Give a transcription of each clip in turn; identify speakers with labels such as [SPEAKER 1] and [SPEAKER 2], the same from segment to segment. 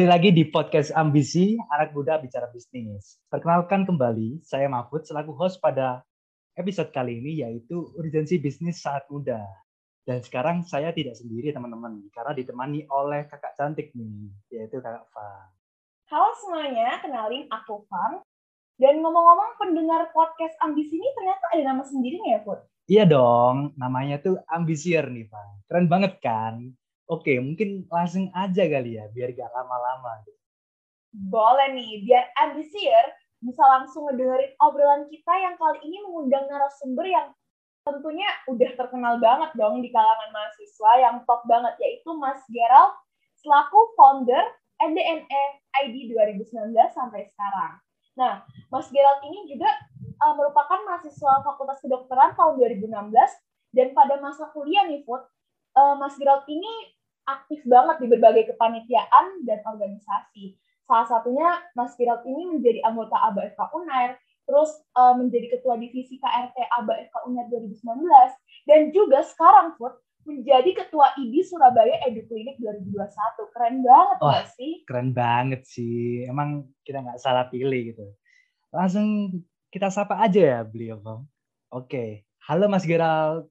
[SPEAKER 1] Kembali lagi di podcast Ambisi, anak muda bicara bisnis. Perkenalkan kembali, saya Mahfud selaku host pada episode kali ini yaitu urgensi bisnis saat muda. Dan sekarang saya tidak sendiri teman-teman, karena ditemani oleh kakak cantik nih, yaitu kakak Fang.
[SPEAKER 2] Halo semuanya, kenalin aku Fang. Dan ngomong-ngomong pendengar podcast Ambisi ini ternyata ada nama sendiri nih ya, Fud?
[SPEAKER 1] Iya dong, namanya tuh Ambisier nih, Fang. Keren banget kan? Oke, mungkin langsung aja kali ya, biar gak lama-lama.
[SPEAKER 2] Boleh nih, biar ambisier bisa langsung ngedengerin obrolan kita yang kali ini mengundang narasumber yang tentunya udah terkenal banget dong di kalangan mahasiswa yang top banget, yaitu Mas Gerald selaku founder NDNE ID 2019 sampai sekarang. Nah, Mas Gerald ini juga uh, merupakan mahasiswa Fakultas Kedokteran tahun 2016 dan pada masa kuliah nih, Put, uh, Mas Gerald ini aktif banget di berbagai kepanitiaan dan organisasi. Salah satunya Mas Gerald ini menjadi anggota ABA FK Unair, terus uh, menjadi ketua divisi KRT ABA FK Unair 2019, dan juga sekarang Put menjadi ketua IDI Surabaya Edu Klinik 2021. Keren banget
[SPEAKER 1] Wah,
[SPEAKER 2] gak sih?
[SPEAKER 1] Keren banget sih. Emang kita nggak salah pilih gitu. Langsung kita sapa aja ya beliau, Bang. Oke. Halo Mas Gerald.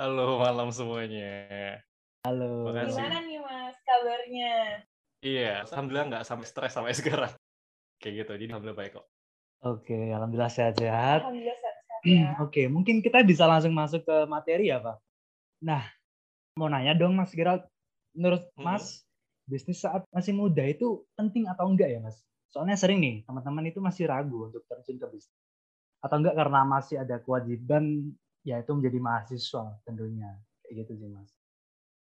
[SPEAKER 3] Halo malam semuanya.
[SPEAKER 1] Halo.
[SPEAKER 3] Makasih.
[SPEAKER 2] Gimana nih Mas kabarnya?
[SPEAKER 3] Iya, alhamdulillah nggak sampai stres sampai sekarang. Kayak gitu, jadi alhamdulillah baik kok.
[SPEAKER 1] Oke, alhamdulillah sehat-sehat.
[SPEAKER 2] Alhamdulillah sehat-sehat ya.
[SPEAKER 1] Oke, mungkin kita bisa langsung masuk ke materi ya, Pak. Nah, mau nanya dong Mas Gerald, menurut
[SPEAKER 3] Hmm.
[SPEAKER 1] Mas, bisnis saat masih muda itu penting atau enggak ya, Mas? Soalnya sering nih, teman-teman itu masih ragu untuk terjun ke bisnis. Atau enggak karena masih ada kewajiban yaitu menjadi mahasiswa tentunya. Kayak gitu sih, Mas.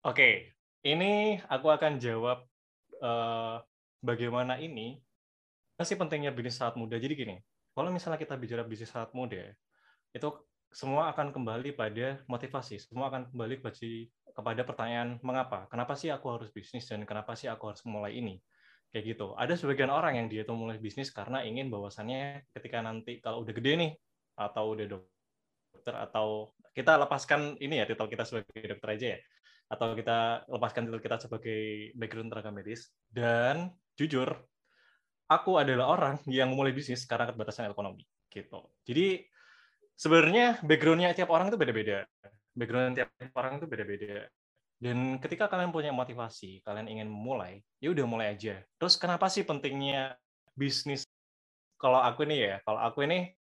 [SPEAKER 3] Oke, ini aku akan jawab eh, bagaimana ini apa sih pentingnya bisnis saat muda. Jadi gini, kalau misalnya kita bicara bisnis saat muda, itu semua akan kembali pada motivasi, semua akan kembali kepada- kepada pertanyaan mengapa, kenapa sih aku harus bisnis dan kenapa sih aku harus mulai ini, kayak gitu. Ada sebagian orang yang dia tuh mulai bisnis karena ingin bahwasannya ketika nanti kalau udah gede nih atau udah dokter atau kita lepaskan ini ya titel kita sebagai dokter aja ya atau kita lepaskan titel kita sebagai background tenaga medis. Dan jujur aku adalah orang yang mulai bisnis karena keterbatasan ekonomi gitu. Jadi sebenarnya backgroundnya tiap orang itu beda-beda. Background tiap orang itu beda-beda. Dan ketika kalian punya motivasi kalian ingin memulai ya udah mulai aja. Terus kenapa sih pentingnya bisnis? Kalau aku ini ya kalau aku ini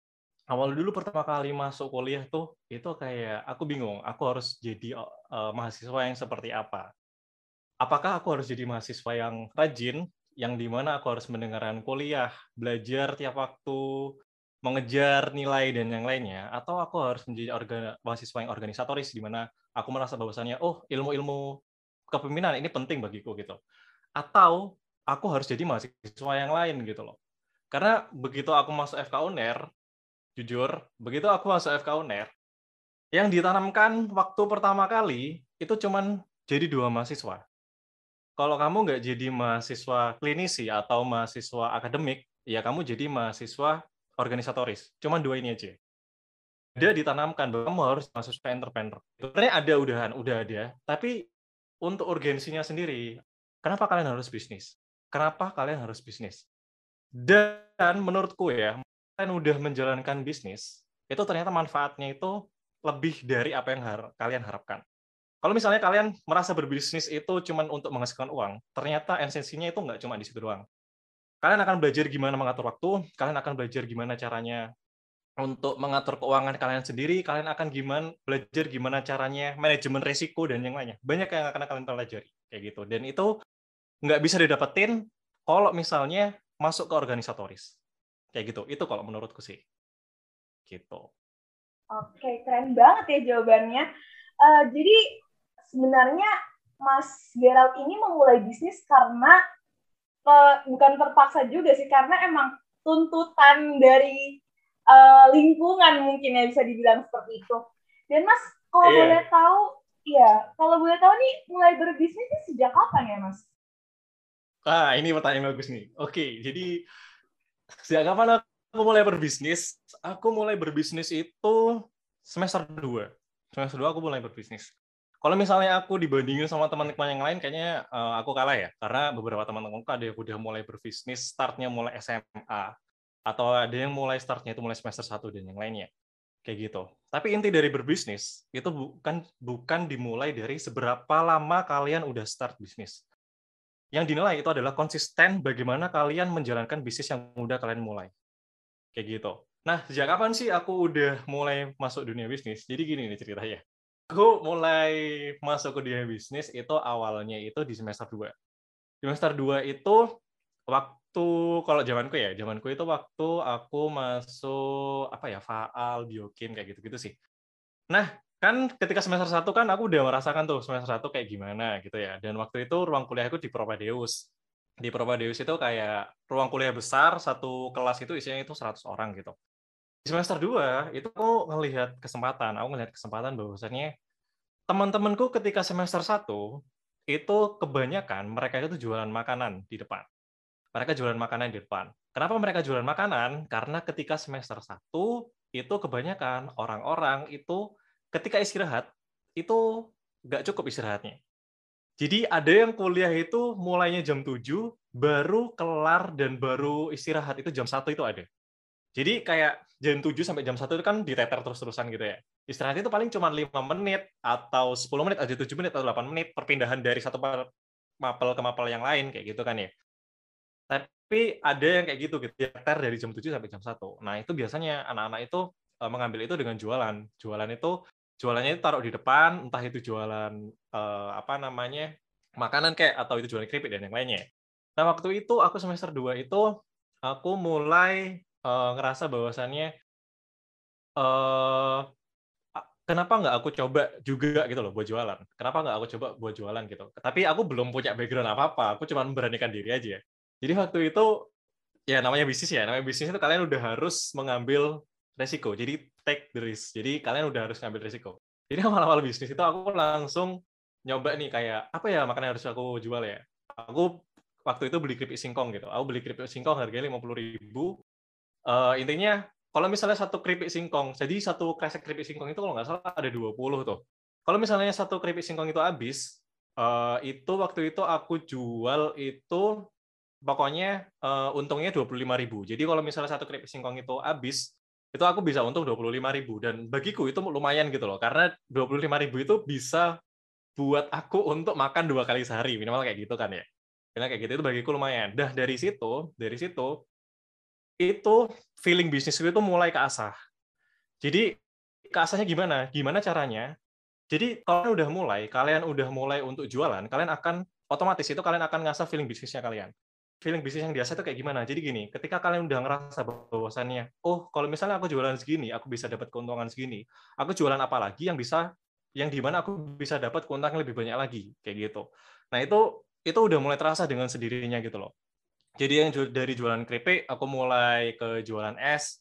[SPEAKER 3] awal dulu pertama kali masuk kuliah tuh itu kayak aku bingung aku harus jadi uh, mahasiswa yang seperti apa? Apakah aku harus jadi mahasiswa yang rajin yang di mana aku harus mendengarkan kuliah belajar tiap waktu mengejar nilai dan yang lainnya? Atau aku harus menjadi organ mahasiswa yang organisatoris di mana aku merasa bahwasannya oh ilmu-ilmu kepemimpinan ini penting bagiku gitu. Atau aku harus jadi mahasiswa yang lain gitu loh. Karena begitu aku masuk FK UNER jujur, begitu aku masuk FK UNER, yang ditanamkan waktu pertama kali itu cuman jadi dua mahasiswa. Kalau kamu nggak jadi mahasiswa klinisi atau mahasiswa akademik, ya kamu jadi mahasiswa organisatoris. Cuman dua ini aja. Dia ditanamkan bahwa kamu harus mahasiswa entrepreneur. Sebenarnya ada udahan, udah ada. Tapi untuk urgensinya sendiri, kenapa kalian harus bisnis? Kenapa kalian harus bisnis? Dan menurutku ya, kalian udah menjalankan bisnis, itu ternyata manfaatnya itu lebih dari apa yang har kalian harapkan. Kalau misalnya kalian merasa berbisnis itu cuma untuk menghasilkan uang, ternyata esensinya itu nggak cuma di situ doang. Kalian akan belajar gimana mengatur waktu, kalian akan belajar gimana caranya untuk mengatur keuangan kalian sendiri, kalian akan gimana belajar gimana caranya manajemen resiko dan yang lainnya. Banyak yang akan kalian pelajari kayak gitu. Dan itu nggak bisa didapetin kalau misalnya masuk ke organisatoris kayak gitu itu kalau menurutku sih gitu
[SPEAKER 2] Oke, keren banget ya jawabannya. Uh, jadi sebenarnya Mas Gerald ini memulai bisnis karena uh, bukan terpaksa juga sih, karena emang tuntutan dari uh, lingkungan mungkin ya bisa dibilang seperti itu. Dan Mas, kalau
[SPEAKER 3] Iya.
[SPEAKER 2] boleh tahu, iya, kalau boleh tahu nih mulai berbisnis sejak kapan ya Mas?
[SPEAKER 3] ah ini pertanyaan bagus nih oke jadi sejak kapan aku mulai berbisnis aku mulai berbisnis itu semester 2 semester 2 aku mulai berbisnis kalau misalnya aku dibandingin sama teman-teman yang lain, kayaknya uh, aku kalah ya. Karena beberapa teman-temanku ada yang udah mulai berbisnis, startnya mulai SMA. Atau ada yang mulai startnya itu mulai semester 1 dan yang lainnya. Kayak gitu. Tapi inti dari berbisnis, itu bukan bukan dimulai dari seberapa lama kalian udah start bisnis. Yang dinilai itu adalah konsisten bagaimana kalian menjalankan bisnis yang udah kalian mulai. Kayak gitu. Nah, sejak kapan sih aku udah mulai masuk dunia bisnis? Jadi gini nih ceritanya aku mulai masuk ke dunia bisnis itu awalnya itu di semester 2. Di semester 2 itu waktu kalau zamanku ya, zamanku itu waktu aku masuk apa ya, faal, biokim kayak gitu-gitu sih. Nah, kan ketika semester 1 kan aku udah merasakan tuh semester 1 kayak gimana gitu ya. Dan waktu itu ruang kuliahku di Propadeus. Di Propadeus itu kayak ruang kuliah besar, satu kelas itu isinya itu 100 orang gitu di semester 2 itu aku ngelihat kesempatan, aku ngelihat kesempatan bahwasannya teman-temanku ketika semester 1 itu kebanyakan mereka itu jualan makanan di depan. Mereka jualan makanan di depan. Kenapa mereka jualan makanan? Karena ketika semester 1 itu kebanyakan orang-orang itu ketika istirahat itu nggak cukup istirahatnya. Jadi ada yang kuliah itu mulainya jam 7, baru kelar dan baru istirahat itu jam 1 itu ada. Jadi kayak jam 7 sampai jam 1 itu kan diteter terus-terusan gitu ya. Istirahat itu paling cuma 5 menit atau 10 menit atau 7 menit atau 8 menit perpindahan dari satu mapel ke mapel yang lain kayak gitu kan ya. Tapi ada yang kayak gitu gitu, diteter dari jam 7 sampai jam 1. Nah, itu biasanya anak-anak itu eh, mengambil itu dengan jualan. Jualan itu jualannya itu taruh di depan, entah itu jualan eh, apa namanya? makanan kayak atau itu jualan keripik dan yang lainnya. Nah, waktu itu aku semester 2 itu aku mulai uh, ngerasa bahwasannya uh, kenapa nggak aku coba juga gitu loh buat jualan? Kenapa nggak aku coba buat jualan gitu? Tapi aku belum punya background apa-apa, aku cuma memberanikan diri aja. Jadi waktu itu ya namanya bisnis ya, namanya bisnis itu kalian udah harus mengambil resiko. Jadi take the risk. Jadi kalian udah harus ngambil resiko. Jadi awal-awal bisnis itu aku langsung nyoba nih kayak apa ya makanan harus aku jual ya. Aku waktu itu beli keripik singkong gitu. Aku beli keripik singkong harganya lima puluh ribu uh, intinya kalau misalnya satu keripik singkong, jadi satu kresek keripik singkong itu kalau nggak salah ada 20 tuh. Kalau misalnya satu keripik singkong itu habis, uh, itu waktu itu aku jual itu pokoknya uh, untungnya 25.000. Jadi kalau misalnya satu keripik singkong itu habis, itu aku bisa untung 25.000 dan bagiku itu lumayan gitu loh. Karena 25.000 itu bisa buat aku untuk makan dua kali sehari minimal kayak gitu kan ya. Karena kayak gitu itu bagiku lumayan. Dah dari situ, dari situ itu feeling bisnis itu mulai keasah. Jadi keasahnya gimana? Gimana caranya? Jadi kalau udah mulai, kalian udah mulai untuk jualan, kalian akan otomatis itu kalian akan ngasah feeling bisnisnya kalian. Feeling bisnis yang biasa itu kayak gimana? Jadi gini, ketika kalian udah ngerasa bahwasannya, oh kalau misalnya aku jualan segini, aku bisa dapat keuntungan segini. Aku jualan apa lagi yang bisa, yang di mana aku bisa dapat keuntungan lebih banyak lagi, kayak gitu. Nah itu itu udah mulai terasa dengan sendirinya gitu loh jadi yang dari jualan keripik aku mulai ke jualan es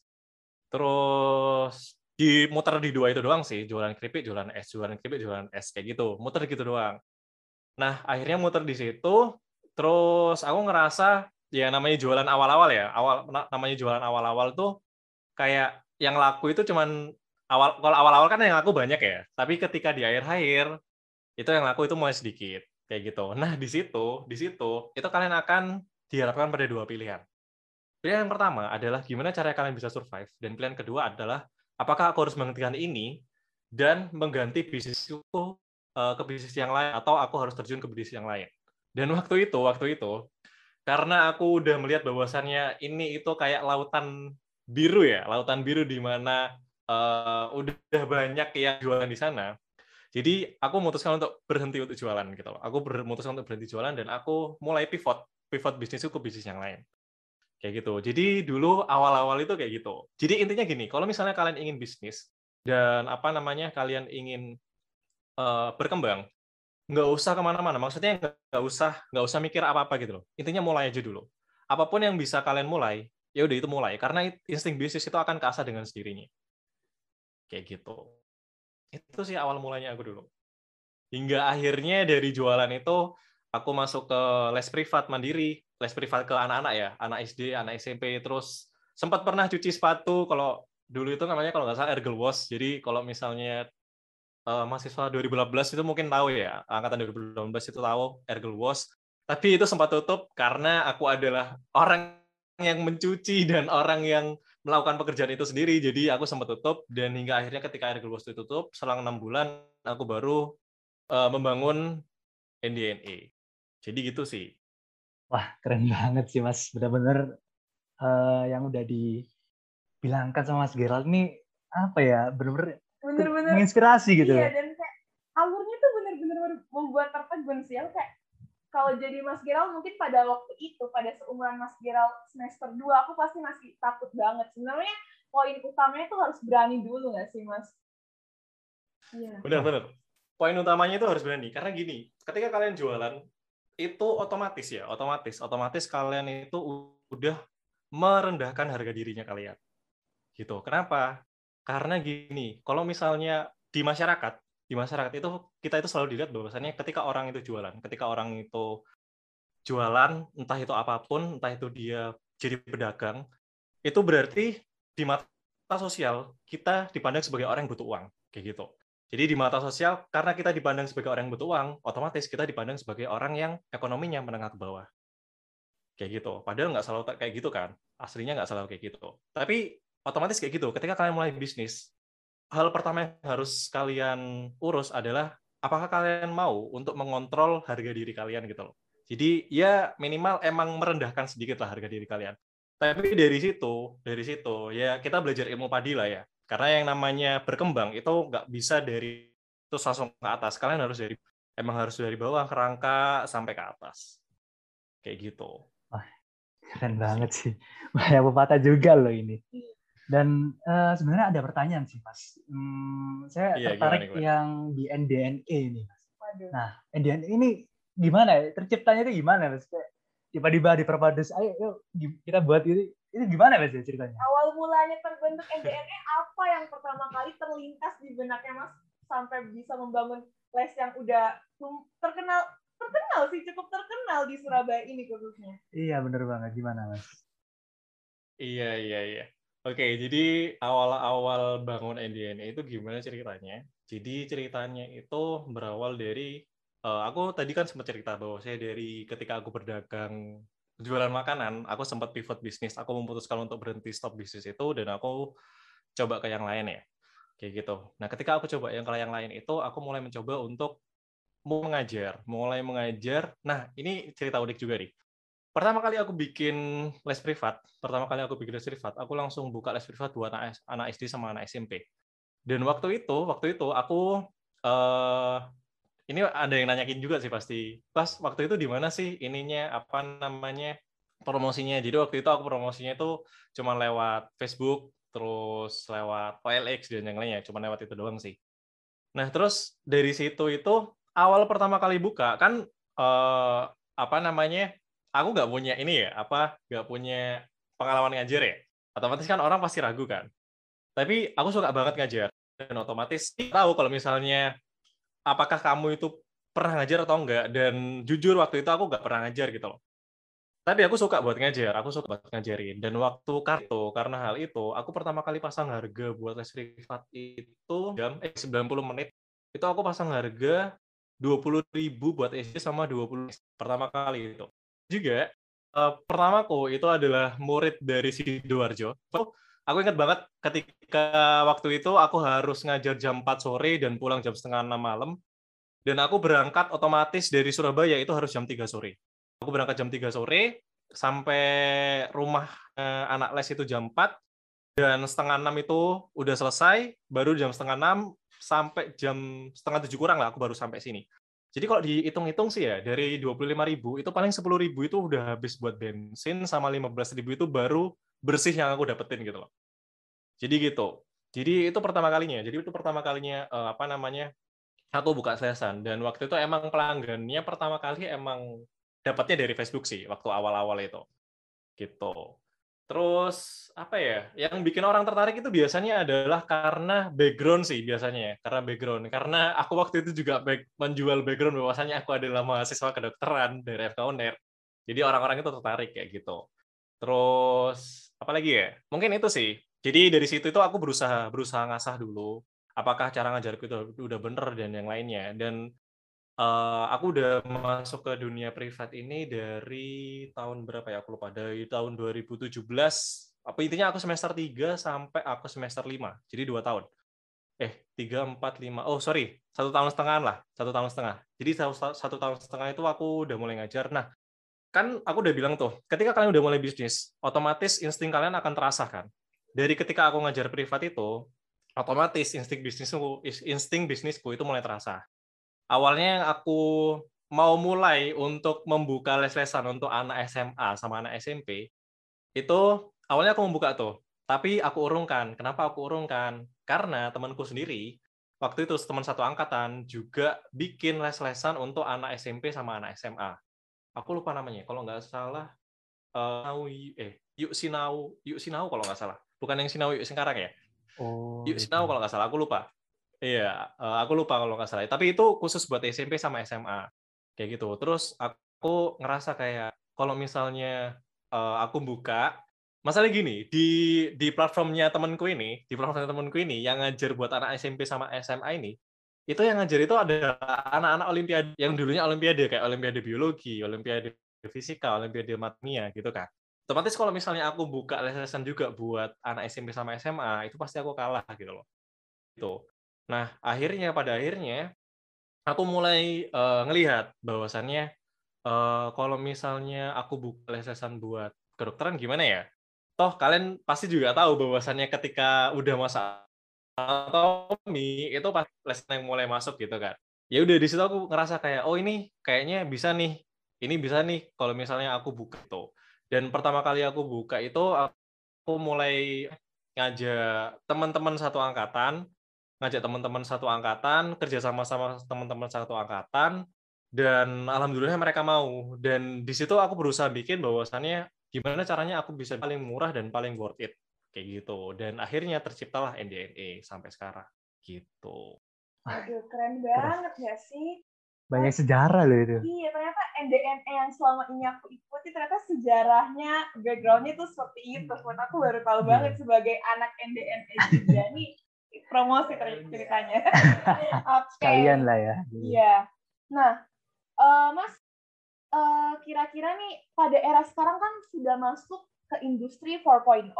[SPEAKER 3] terus di muter di dua itu doang sih jualan keripik jualan es jualan keripik jualan es kayak gitu muter gitu doang nah akhirnya muter di situ terus aku ngerasa ya namanya jualan awal-awal ya awal namanya jualan awal-awal tuh kayak yang laku itu cuman awal kalau awal-awal kan yang laku banyak ya tapi ketika di akhir-akhir itu yang laku itu mulai sedikit kayak gitu nah di situ di situ itu kalian akan diharapkan pada dua pilihan. Pilihan yang pertama adalah gimana cara kalian bisa survive, dan pilihan kedua adalah apakah aku harus menghentikan ini dan mengganti bisnisku eh, ke bisnis yang lain, atau aku harus terjun ke bisnis yang lain. Dan waktu itu, waktu itu, karena aku udah melihat bahwasannya ini itu kayak lautan biru ya, lautan biru di mana uh, udah banyak yang jualan di sana. Jadi aku memutuskan untuk berhenti untuk jualan gitu. Aku memutuskan untuk berhenti jualan dan aku mulai pivot pivot bisnisku ke bisnis yang lain. Kayak gitu. Jadi dulu awal-awal itu kayak gitu. Jadi intinya gini, kalau misalnya kalian ingin bisnis dan apa namanya kalian ingin uh, berkembang, nggak usah ke mana-mana. Maksudnya nggak usah nggak usah mikir apa-apa gitu loh. Intinya mulai aja dulu. Apa pun yang bisa kalian mulai, ya udah itu mulai. Karena insting bisnis itu akan keasah dengan sendirinya. Kayak gitu. Itu sih awal mulanya aku dulu. Hingga akhirnya dari jualan itu aku masuk ke les privat mandiri, les privat ke anak-anak ya, anak SD, anak SMP, terus sempat pernah cuci sepatu kalau dulu itu namanya kalau nggak salah ergel wash. Jadi kalau misalnya uh, mahasiswa 2018 itu mungkin tahu ya, angkatan 2018 itu tahu Ergel Was. Tapi itu sempat tutup karena aku adalah orang yang mencuci dan orang yang melakukan pekerjaan itu sendiri. Jadi aku sempat tutup dan hingga akhirnya ketika Ergel Was itu tutup, selang enam bulan aku baru uh, membangun NDNA. Jadi gitu sih.
[SPEAKER 1] Wah, keren banget sih Mas. Benar-benar uh, yang udah dibilangkan sama Mas Gerald ini apa ya? Benar-benar bener-bener menginspirasi gitu
[SPEAKER 2] iya dan kayak alurnya tuh bener-bener membuat tertegun sih aku kayak kalau jadi Mas Gerald mungkin pada waktu itu pada seumuran Mas Gerald semester 2 aku pasti masih takut banget sebenarnya poin utamanya tuh harus berani dulu nggak sih Mas
[SPEAKER 3] Iya. Benar-benar. Poin utamanya itu harus berani karena gini, ketika kalian jualan itu otomatis ya, otomatis, otomatis kalian itu udah merendahkan harga dirinya kalian. Gitu. Kenapa? Karena gini, kalau misalnya di masyarakat, di masyarakat itu kita itu selalu dilihat bahwasannya ketika orang itu jualan, ketika orang itu jualan, entah itu apa pun, entah itu dia jadi pedagang, itu berarti di mata sosial kita dipandang sebagai orang yang butuh uang, kayak gitu. Jadi di mata sosial, karena kita dipandang sebagai orang yang butuh uang, otomatis kita dipandang sebagai orang yang ekonominya menengah ke bawah. Kayak gitu. Padahal nggak selalu kayak gitu kan. Aslinya nggak selalu kayak gitu. Tapi otomatis kayak gitu. Ketika kalian mulai bisnis, hal pertama yang harus kalian urus adalah apakah kalian mau untuk mengontrol harga diri kalian gitu loh. Jadi ya minimal emang merendahkan sedikit lah harga diri kalian. Tapi dari situ, dari situ ya kita belajar ilmu padi lah ya. Karena yang namanya berkembang itu nggak bisa dari terus langsung ke atas. Kalian harus dari emang harus dari bawah ke rangka sampai ke atas. Kayak gitu.
[SPEAKER 1] Wah, keren banget sih. Banyak pepatah juga loh ini. Dan uh, sebenarnya ada pertanyaan sih, Mas. Hmm, saya iya, tertarik gimana, gimana? yang di NDNA ini, Mas. Nah, NDNA ini gimana ya? Terciptanya itu gimana, Mas? Tiba-tiba diperpadas, ayo yuk, kita buat ini. Ini gimana, Mas, ya, ceritanya?
[SPEAKER 2] Awal mulanya terbentuk NDNA, apa yang pertama kali terlintas di benaknya, Mas? Sampai bisa membangun les yang udah terkenal terkenal sih cukup terkenal di Surabaya ini khususnya.
[SPEAKER 1] Iya bener banget gimana mas?
[SPEAKER 3] Iya iya iya. Oke, jadi awal-awal bangun NDN itu gimana ceritanya? Jadi ceritanya itu berawal dari uh, aku tadi kan sempat cerita bahwa saya dari ketika aku berdagang jualan makanan, aku sempat pivot bisnis. Aku memutuskan untuk berhenti stop bisnis itu dan aku coba ke yang lain ya. Kayak gitu. Nah, ketika aku coba yang ke yang lain itu, aku mulai mencoba untuk mengajar, mulai mengajar. Nah, ini cerita unik juga nih pertama kali aku bikin les privat, pertama kali aku bikin les privat, aku langsung buka les privat buat anak, anak SD sama anak SMP. Dan waktu itu, waktu itu aku uh, ini ada yang nanyakin juga sih pasti. Pas waktu itu di mana sih ininya apa namanya promosinya? Jadi waktu itu aku promosinya itu cuma lewat Facebook, terus lewat OLX dan yang lainnya, cuma lewat itu doang sih. Nah, terus dari situ itu awal pertama kali buka kan uh, apa namanya aku nggak punya ini ya apa nggak punya pengalaman ngajar ya. Otomatis kan orang pasti ragu kan. Tapi aku suka banget ngajar. Dan otomatis tahu kalau misalnya apakah kamu itu pernah ngajar atau enggak dan jujur waktu itu aku nggak pernah ngajar gitu loh. Tapi aku suka buat ngajar aku suka buat ngajarin. Dan waktu kartu karena hal itu aku pertama kali pasang harga buat les privat itu jam eh 90 menit. Itu aku pasang harga 20.000 buat SD sama 20 pertama kali itu juga uh, pertamaku itu adalah murid dari Sidoarjo. Aku ingat banget ketika waktu itu aku harus ngajar jam 4 sore dan pulang jam setengah 6 malam. Dan aku berangkat otomatis dari Surabaya itu harus jam 3 sore. Aku berangkat jam 3 sore, sampai rumah eh, anak les itu jam 4, dan setengah 6 itu udah selesai, baru jam setengah 6 sampai jam setengah 7 kurang lah aku baru sampai sini. Jadi kalau dihitung-hitung sih ya, dari 25 ribu, itu paling 10 ribu itu udah habis buat bensin, sama 15 ribu itu baru bersih yang aku dapetin gitu loh. Jadi gitu. Jadi itu pertama kalinya. Jadi itu pertama kalinya, uh, apa namanya, aku buka sesan. Dan waktu itu emang pelanggannya pertama kali emang dapatnya dari Facebook sih, waktu awal-awal itu. Gitu. Terus apa ya? Yang bikin orang tertarik itu biasanya adalah karena background sih biasanya ya, karena background. Karena aku waktu itu juga menjual background bahwasanya aku adalah mahasiswa kedokteran dari FK UNER. Jadi orang-orang itu tertarik kayak gitu. Terus apa lagi ya? Mungkin itu sih. Jadi dari situ itu aku berusaha berusaha ngasah dulu. apakah cara ngajarku itu udah bener dan yang lainnya dan uh, aku udah masuk ke dunia privat ini dari tahun berapa ya? Aku lupa. Dari tahun 2017 apa intinya aku semester 3 sampai aku semester 5 jadi dua tahun. Eh tiga empat lima. Oh sorry. Satu tahun setengah lah. Satu tahun setengah. Jadi satu, satu tahun setengah itu aku udah mulai ngajar. Nah kan aku udah bilang tuh ketika kalian udah mulai bisnis otomatis insting kalian akan terasa kan? Dari ketika aku ngajar privat itu otomatis insting bisnisku insting bisnisku itu mulai terasa awalnya yang aku mau mulai untuk membuka les-lesan untuk anak SMA sama anak SMP itu awalnya aku membuka tuh tapi aku urungkan kenapa aku urungkan karena temanku sendiri, waktu itu teman satu angkatan juga bikin les-lesan untuk anak SMP sama anak SMA. Aku lupa namanya, kalau nggak salah, uh, eh, Yuk Sinau, Yuk Sinau kalau nggak salah. Bukan yang Sinau Yuk sekarang ya? Oh. Yuk gitu. Sinau kalau nggak salah, aku lupa. Iya, uh, aku lupa kalau nggak salah. Tapi itu khusus buat SMP sama SMA. Kayak gitu. Terus aku ngerasa kayak, kalau misalnya uh, aku buka masalah gini di di platformnya temanku ini di platformnya temanku ini yang ngajar buat anak SMP sama SMA ini itu yang ngajar itu ada anak-anak olimpiade yang dulunya olimpiade kayak olimpiade biologi olimpiade fisika olimpiade matematika gitu kan otomatis kalau misalnya aku buka lesesan juga buat anak SMP sama SMA itu pasti aku kalah gitu loh itu nah akhirnya pada akhirnya aku mulai uh, ngelihat bahwasannya uh, kalau misalnya aku buka lesesan buat kedokteran gimana ya? Toh kalian pasti juga tahu bahwasannya ketika udah masa anatomi itu pas lesson yang mulai masuk gitu kan. Ya udah di situ aku ngerasa kayak oh ini kayaknya bisa nih ini bisa nih kalau misalnya aku buka tuh dan pertama kali aku buka itu aku mulai ngajak teman-teman satu angkatan ngajak teman-teman satu angkatan kerja sama sama teman-teman satu angkatan dan alhamdulillah mereka mau. Dan di situ aku berusaha bikin bahwasannya gimana caranya aku bisa paling murah dan paling worth it kayak gitu. Dan akhirnya terciptalah NDNE sampai sekarang gitu.
[SPEAKER 2] Aduh keren banget ya sih?
[SPEAKER 1] Banyak sejarah loh itu.
[SPEAKER 2] iya ternyata NDNE yang selama ini aku ikuti ternyata sejarahnya backgroundnya tuh seperti itu. Buat aku baru tahu iya. banget sebagai anak NDNE juga nih promosi ceritanya
[SPEAKER 1] okay. kalian lah ya
[SPEAKER 2] iya nah uh, mas Eh, kira-kira uh, nih pada era sekarang kan sudah masuk ke industri 4.0.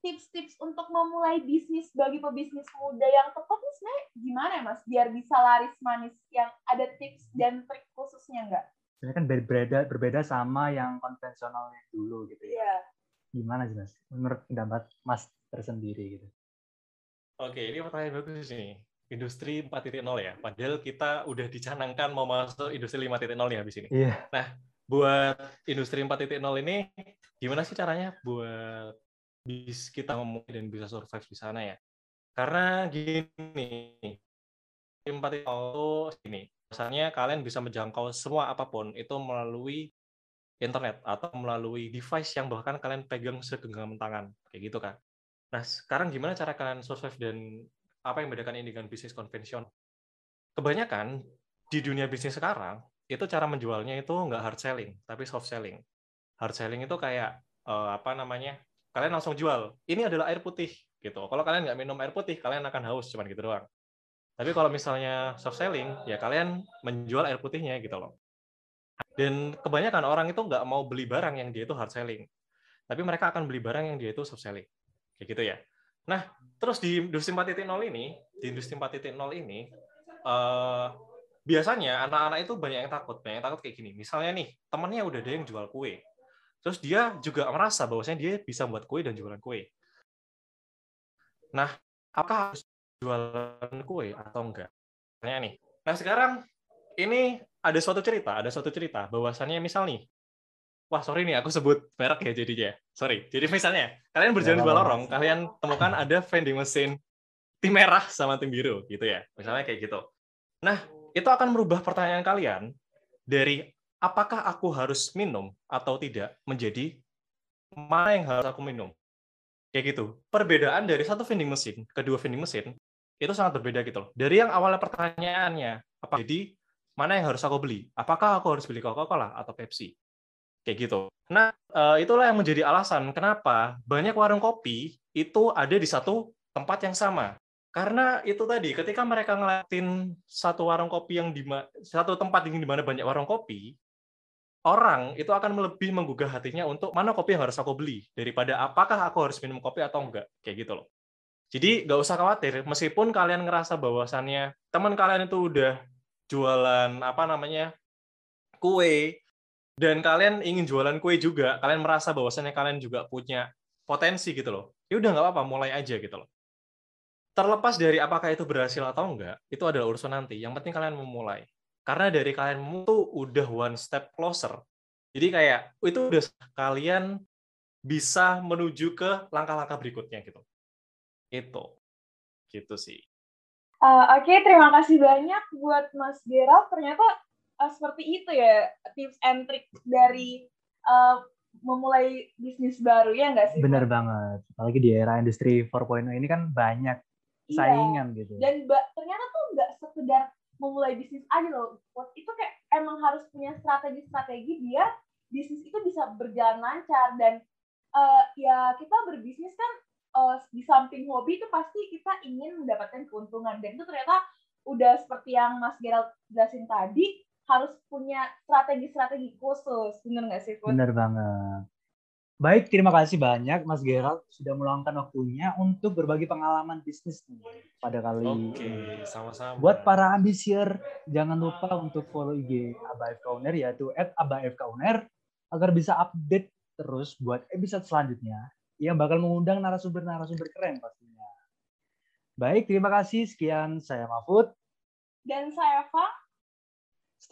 [SPEAKER 2] Tips-tips untuk memulai bisnis bagi pebisnis muda yang tepat nih sebenarnya gimana ya mas? Biar bisa laris manis yang ada tips dan trik khususnya nggak?
[SPEAKER 1] Sebenarnya kan berbeda berbeda sama yang konvensionalnya dulu gitu ya. Yeah. Gimana sih mas? Menurut pendapat mas tersendiri gitu.
[SPEAKER 3] Oke, ini pertanyaan bagus nih industri 4.0 ya. Padahal kita udah dicanangkan mau masuk industri 5.0 nih habis ini.
[SPEAKER 1] Yeah.
[SPEAKER 3] Nah, buat industri 4.0 ini gimana sih caranya buat bis kita memulai dan bisa survive di sana ya? Karena gini, 4.0 itu gini, misalnya kalian bisa menjangkau semua apa pun itu melalui internet atau melalui device yang bahkan kalian pegang segenggaman tangan, kayak gitu kan. Nah, sekarang gimana cara kalian survive dan apa yang membedakan ini dengan bisnis konvensional? Kebanyakan di dunia bisnis sekarang itu cara menjualnya itu nggak hard selling tapi soft selling. Hard selling itu kayak uh, apa namanya? Kalian langsung jual. Ini adalah air putih gitu. Kalau kalian nggak minum air putih, kalian akan haus cuman gitu doang. Tapi kalau misalnya soft selling, ya kalian menjual air putihnya gitu loh. Dan kebanyakan orang itu nggak mau beli barang yang dia itu hard selling. Tapi mereka akan beli barang yang dia itu soft selling. Kayak gitu ya. Nah, terus di industri 4.0 ini, di industri 4.0 ini, uh, biasanya anak-anak itu banyak yang takut, banyak yang takut kayak gini. Misalnya nih, temannya udah ada yang jual kue. Terus dia juga merasa bahwasanya dia bisa buat kue dan jualan kue. Nah, apakah harus jualan kue atau enggak? Tanya nih. Nah, sekarang ini ada suatu cerita, ada suatu cerita bahwasannya misal nih, wah sorry nih aku sebut merek ya jadinya. Sorry. Jadi misalnya kalian berjalan di lorong, kalian temukan ada vending mesin tim merah sama tim biru gitu ya. Misalnya kayak gitu. Nah, itu akan merubah pertanyaan kalian dari apakah aku harus minum atau tidak menjadi mana yang harus aku minum. Kayak gitu. Perbedaan dari satu vending mesin, kedua vending mesin, itu sangat berbeda gitu loh. Dari yang awalnya pertanyaannya, apa jadi mana yang harus aku beli? Apakah aku harus beli Coca-Cola atau Pepsi? Kayak gitu. Nah, uh, itulah yang menjadi alasan kenapa banyak warung kopi itu ada di satu tempat yang sama. karena itu tadi ketika mereka ngeliatin satu warung kopi yang di satu tempat ini di mana banyak warung kopi orang itu akan lebih menggugah hatinya untuk mana kopi yang harus aku beli daripada apakah aku harus minum kopi atau enggak kayak gitu loh jadi nggak usah khawatir meskipun kalian ngerasa bahwasannya teman kalian itu udah jualan apa namanya kue dan kalian ingin jualan kue juga kalian merasa bahwasannya kalian juga punya potensi gitu loh ya udah nggak apa-apa mulai aja gitu loh terlepas dari apakah itu berhasil atau enggak, itu adalah urusan nanti. Yang penting kalian memulai. Karena dari kalian itu udah one step closer. Jadi kayak itu udah kalian bisa menuju ke langkah-langkah berikutnya gitu. Itu. Gitu sih.
[SPEAKER 2] Uh, Oke, okay, terima kasih banyak buat Mas Gerald. Ternyata uh, seperti itu ya tips and trick dari uh, memulai bisnis baru ya nggak sih?
[SPEAKER 1] Bener banget. Apalagi di era industri 4.0 ini kan banyak Iya. saingan iya. gitu.
[SPEAKER 2] Dan ternyata tuh nggak sekedar memulai bisnis aja loh. Itu kayak emang harus punya strategi-strategi biar bisnis itu bisa berjalan lancar dan uh, ya kita berbisnis kan uh, di samping hobi itu pasti kita ingin mendapatkan keuntungan dan itu ternyata udah seperti yang Mas Gerald jelasin tadi harus punya strategi-strategi khusus, bener nggak sih?
[SPEAKER 1] Bener banget. Baik, terima kasih banyak Mas Gerald sudah meluangkan waktunya untuk berbagi pengalaman bisnis pada kali ini.
[SPEAKER 3] Oke, sama-sama.
[SPEAKER 1] Buat para ambisier, jangan lupa untuk follow IG ABAF Kauner yaitu @abafkauner agar bisa update terus buat episode selanjutnya yang bakal mengundang narasumber-narasumber keren pastinya. Baik, terima kasih. Sekian saya Mahfud.
[SPEAKER 2] Dan saya Fa.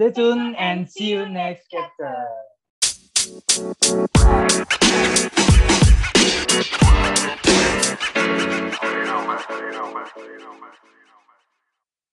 [SPEAKER 1] Stay tuned and see you next chapter.